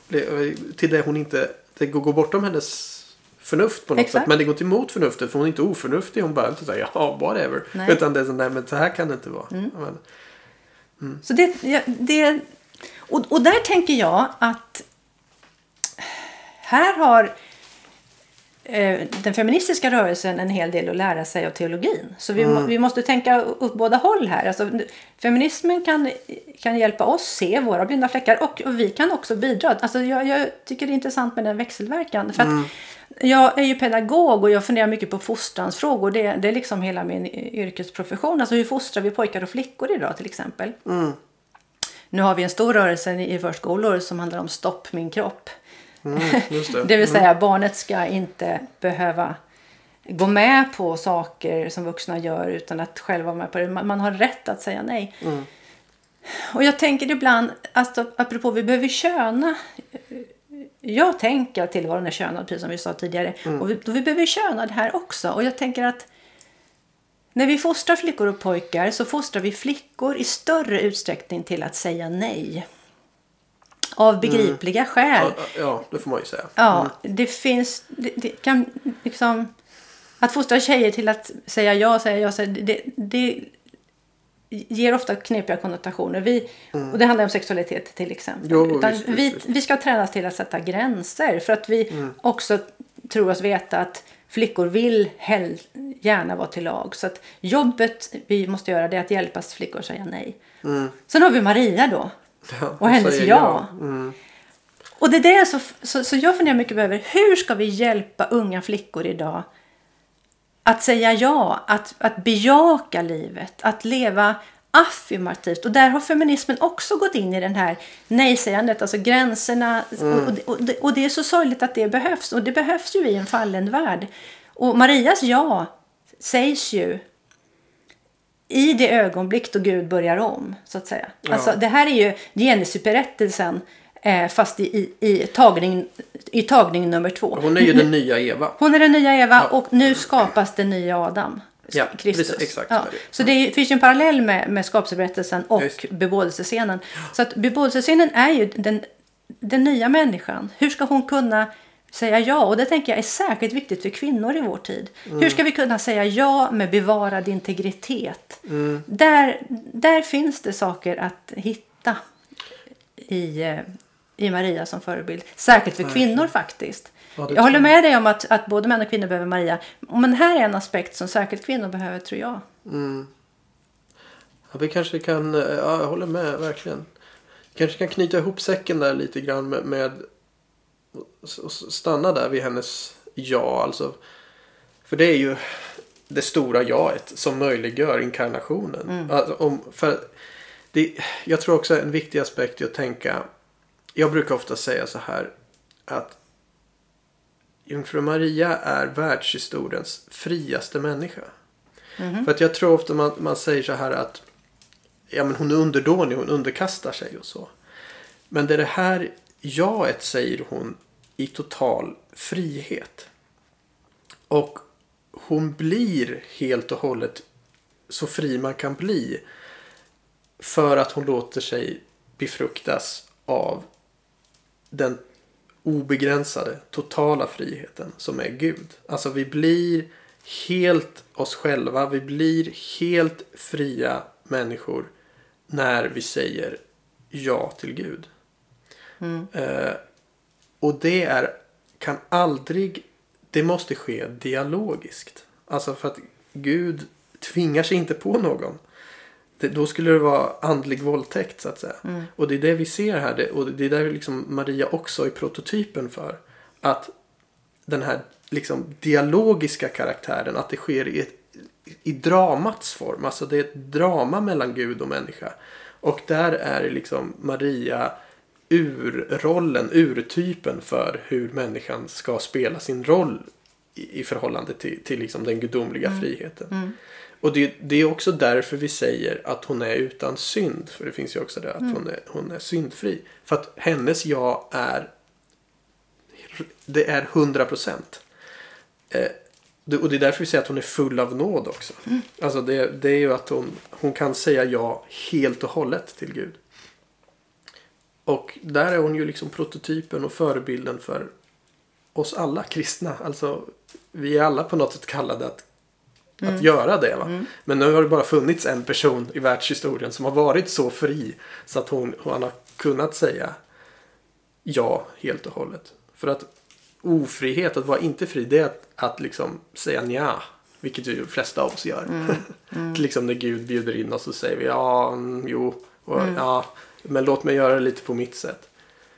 Det, till det hon inte. Det går, bortom hennes förnuft på något Exakt. sätt. Men det går inte emot förnuftet. För hon är inte oförnuftig. Hon bara inte säger ja whatever. Nej. Mm. Utan det är sån där men så här kan det inte vara. Ja, men, Så det, det, och, och där tänker jag att här har eh, den feministiska rörelsen en hel del att lära sig av teologin. Så vi, må, vi måste tänka åt båda håll här. Alltså, feminismen kan, kan hjälpa oss se våra blinda fläckar och, och vi kan också bidra. Alltså, jag, jag tycker det är intressant med den växelverkan. För att Jag är ju pedagog och jag funderar mycket på fostransfrågor. Det, det är liksom hela min yrkesprofession. Alltså hur fostrar vi pojkar och flickor idag till exempel? Nu har vi en stor rörelse i förskolor som handlar om stopp min kropp. Mm, det. Det vill säga barnet ska inte behöva gå med på saker som vuxna gör utan att själv vara med på det. Man, man har rätt att säga nej. Och jag tänker ibland, alltså, apropå vi behöver köna. Jag tänker att tillvaron är könad precis som vi sa tidigare. Och vi, och vi behöver köna det här också. Och jag tänker att när vi fostrar flickor och pojkar så fostrar vi flickor i större utsträckning till att säga nej. Av begripliga skäl. Ja, ja, det får man ju säga. Ja, det finns... Det, det kan liksom... Att fostra tjejer till att säga ja, säga ja, säga, det, det ger ofta knepiga konnotationer. Vi, Och det handlar om sexualitet till exempel. Mm. Jo, visst, vi, visst. vi ska tränas till att sätta gränser. För att vi Mm. också tror oss veta att flickor vill hell, gärna vara till lag. Så att jobbet vi måste göra det är att hjälpa flickor att säga nej. Sen har vi Maria då. Ja, Och hennes säger ja. Mm. Och det är det så, så, så jag funderar mycket över hur ska vi hjälpa unga flickor idag att säga ja, att, att bejaka livet, att leva affirmativt. Och där har feminismen också gått in i den här nej-sägandet, alltså gränserna. Och, det- och, det, och det är så sorgligt att det behövs. Och det behövs ju i en fallen värld. Och Marias ja sägs ju i det ögonblick då Gud börjar om, så att säga. Ja. Alltså, det här är ju Genesis-berättelsen eh, fast i, i, i, tagning, i tagning nummer två. Hon är ju den nya Eva. Hon är den nya Eva och nu skapas den nya Adam. Ja, Kristus. precis, exakt ja. så det. Så det är, finns ju en parallell med, med skapelseberättelsen och Just. bebådelsescenen. Så att bebådelsescenen är ju den, den nya människan. Hur ska hon kunna säga ja? Och det tänker jag är särskilt viktigt för kvinnor i vår tid. Mm. Hur ska vi kunna säga ja med bevarad integritet? Mm. Där, där finns det saker att hitta i, eh, i Maria som förebild. Särskilt för kvinnor faktiskt. Ja, jag håller med dig om att, att både män och kvinnor behöver Maria. Men här är en aspekt som särskilt kvinnor behöver tror jag. Ja, vi kanske kan, eh, ja, jag håller med verkligen. Kanske kan knyta ihop säcken där lite grann med, med och stanna där vid hennes ja. Alltså, för det är ju det stora jaet som möjliggör inkarnationen. Alltså, om, för det, jag tror också en viktig aspekt är att tänka. Jag brukar ofta säga så här att Jungfru Maria är världshistoriens friaste människa. För att jag tror ofta man, man säger så här att ja, men hon är underdånig, hon underkastar sig och så. Men det är det här jaet säger hon i total frihet. Och hon blir helt och hållet så fri man kan bli. För att hon låter sig befruktas av den obegränsade, totala friheten som är Gud. Alltså vi blir helt oss själva. Vi blir helt fria människor när vi säger ja till Gud. Eh, och det är, kan aldrig, det måste ske dialogiskt. Alltså för att Gud tvingar sig inte på någon. Det, då skulle det vara andlig våldtäkt så att säga. Och det är det vi ser här. Det, och det är där liksom Maria också är prototypen för. Att den här liksom dialogiska karaktären, att det sker i, ett, i dramats form. Alltså det är ett drama mellan Gud och människa. Och där är liksom Maria urrollen, urtypen för hur människan ska spela sin roll i, i förhållande till, till liksom den gudomliga friheten. Och det, det är också därför vi säger att hon är utan synd. För det finns ju också det att hon, är, hon är syndfri. För att hennes ja är det är 100 procent. Eh, och det är därför vi säger att hon är full av nåd också. Alltså det, det är ju att hon, hon kan säga ja helt och hållet till Gud. Och där är hon ju liksom prototypen och förebilden för oss alla kristna. Alltså vi är alla på något sätt kallade att, att göra det. Va? Men nu har det bara funnits en person i världshistorien som har varit så fri så att hon, hon har kunnat säga ja helt och hållet. För att ofrihet, att vara inte fri, det är att, att liksom säga nja. Vilket ju de flesta av oss gör. Mm. Mm. liksom när Gud bjuder in oss så säger vi ja, mm, jo, och, Mm. ja, men låt mig göra det lite på mitt sätt.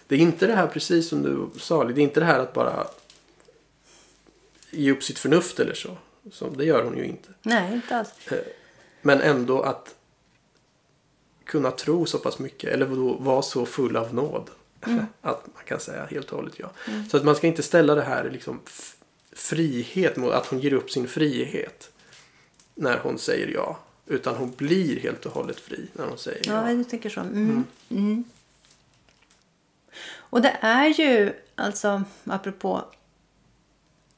Det är inte det här, precis som du sa, det är inte det här att bara ge upp sitt förnuft eller så. så det gör hon ju inte. Nej, inte alls. Men ändå att kunna tro så pass mycket eller vara så full av nåd. Att man kan säga helt och hållet ja. Så att man ska inte ställa det här liksom frihet mot att hon ger upp sin frihet. När hon säger ja. Utan hon blir helt och hållet fri när hon säger Ja, ja. du tänker så. Mm. Mm. Och det är ju, alltså apropå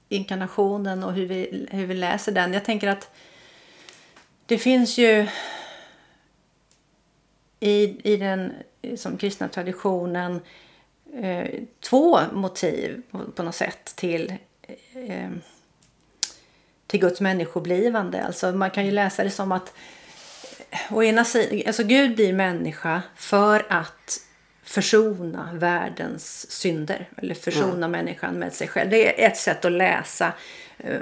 inkarnationen och hur vi, hur vi läser den. Jag tänker att det finns ju i, i den som kristna traditionen eh, två motiv på, på något sätt till eh, till Guds människoblivande. Alltså man kan ju läsa det som att å ena sidan, alltså Gud blir människa för att försona världens synder. Eller försona människan med sig själv. Det är ett sätt att läsa eh,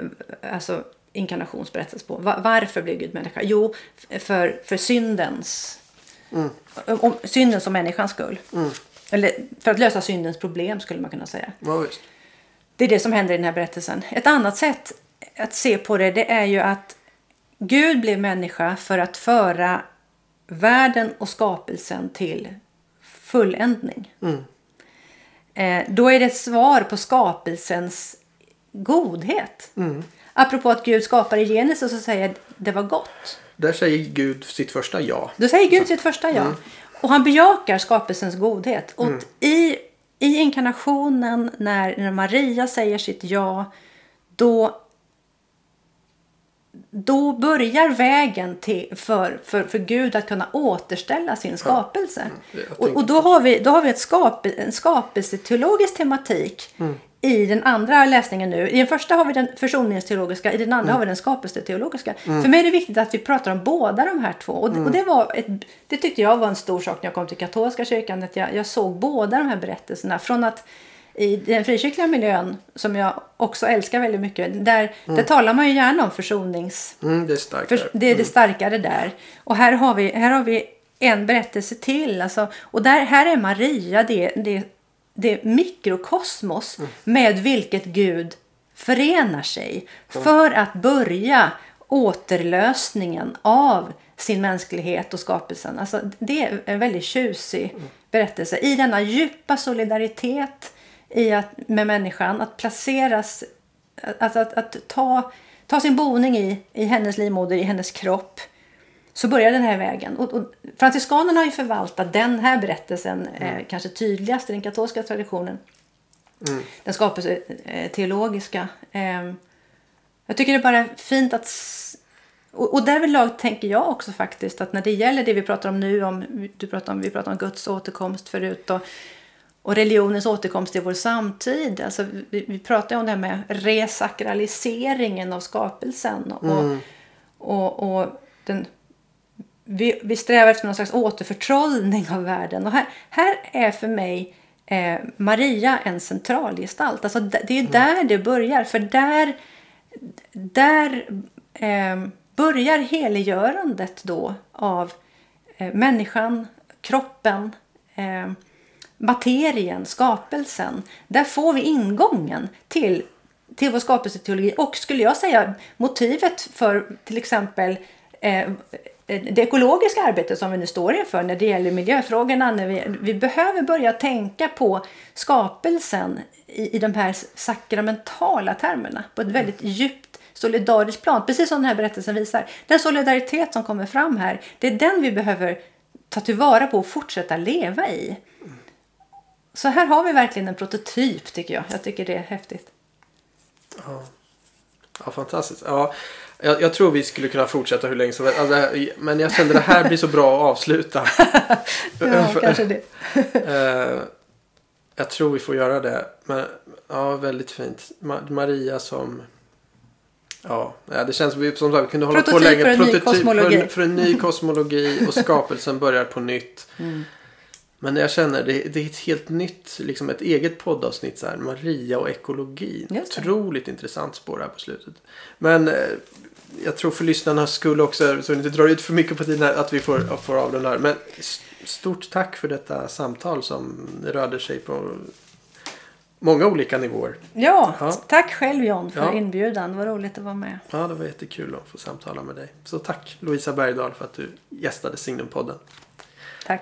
alltså inkarnationsberättelsen på. Va- Varför blir Gud människa? Jo, för, för syndens om synden som människans skull. Eller för att lösa syndens problem skulle man kunna säga. Ja. Det är det som händer i den här berättelsen. Ett annat sätt att se på det, det är ju att Gud blev människa för att föra världen och skapelsen till fulländning. Eh, då är det ett svar på skapelsens godhet. Apropå att Gud skapar i Genesis och säger det var gott. Där säger Gud sitt första ja. Då säger Gud sitt första ja. Och han bejakar skapelsens godhet. Och i, i inkarnationen när, när Maria säger sitt ja, då, då börjar vägen till, för, för, för Gud att kunna återställa sin skapelse. jag och, tänker och då har vi, då har vi ett skape, en skapelseteologisk tematik i den andra läsningen nu. I den första har vi den försoningsteologiska, i den andra har vi den skapelseteologiska. För mig är det viktigt att vi pratar om båda de här två. Och, och det, var ett, det tyckte jag var en stor sak när jag kom till katolska kyrkan. Att jag, jag såg båda de här berättelserna. Från att i den frikyrkliga miljön, som jag också älskar väldigt mycket, där, där talar man ju gärna om försonings... Mm, det är starkt. För det är det starkare där. Och här har vi, här har vi en berättelse till. Alltså, och där, här är Maria det, det, det mikrokosmos med vilket Gud förenar sig. För att börja återlösningen av sin mänsklighet och skapelsen. Alltså, det är en väldigt tjusig berättelse. I denna djupa solidaritet i att, med människan. Att placeras, att, att, att ta, ta sin boning i, i hennes livmoder, i hennes kropp. Så börjar den här vägen. Och, och franciskanerna har ju förvaltat den här berättelsen eh, kanske tydligast i den katolska traditionen. Den skapelseteologiska. Eh, jag tycker det är bara fint att... Och, och därvidlag tänker jag också faktiskt att när det gäller det vi pratar om nu, om, du pratar om, vi pratar om Guds återkomst förut och, och religionens återkomst i vår samtid. Alltså, vi, vi pratar ju om det här med resakraliseringen av skapelsen. Och, och, och den, vi, vi strävar efter någon slags återförtrollning av världen. Och här, här är för mig eh, Maria en centralgestalt. Alltså, d- det är där det börjar. För där, där eh, börjar heliggörandet då av eh, människan, kroppen, eh, materien, skapelsen. Där får vi ingången till, till vår skapelseteologi. Och skulle jag säga motivet för till exempel eh, det ekologiska arbetet som vi nu står inför när det gäller miljöfrågorna. När vi, vi behöver börja tänka på skapelsen i, i de här sakramentala termerna på ett väldigt djupt solidariskt plan. Precis som den här berättelsen visar. Den solidaritet som kommer fram här, det är den vi behöver ta tillvara på och fortsätta leva i. Så här har vi verkligen en prototyp tycker jag. Jag tycker det är häftigt. Ja, fantastiskt. Ja, jag, jag tror vi skulle kunna fortsätta hur länge som helst. Alltså, men jag kände det här blir så bra att avsluta. Ja, kanske det. Eh, jag tror vi får göra det. Men, ja, väldigt fint. Ma- Maria som... Ja, ja, det känns som vi som sagt, vi kunde hålla på Prototyp länge. för en ny kosmologi. För, för en ny kosmologi och skapelsen börjar på nytt. Mm. Men jag känner det, det är ett helt nytt, liksom ett eget poddavsnitt så här. Maria och ekologin. Otroligt intressant spår här på slutet. Men eh, jag tror för lyssnarnas skull också, så vi inte drar ut för mycket på tiden här, att vi får, får avrunda här. Men stort tack för detta samtal som rörde sig på många olika nivåer. Ja, Ja. tack själv John för Ja. inbjudan. Det var roligt att vara med. Ja, det var jättekul att få samtala med dig. Så tack Louisa Bergdahl för att du gästade Signumpodden. Tack.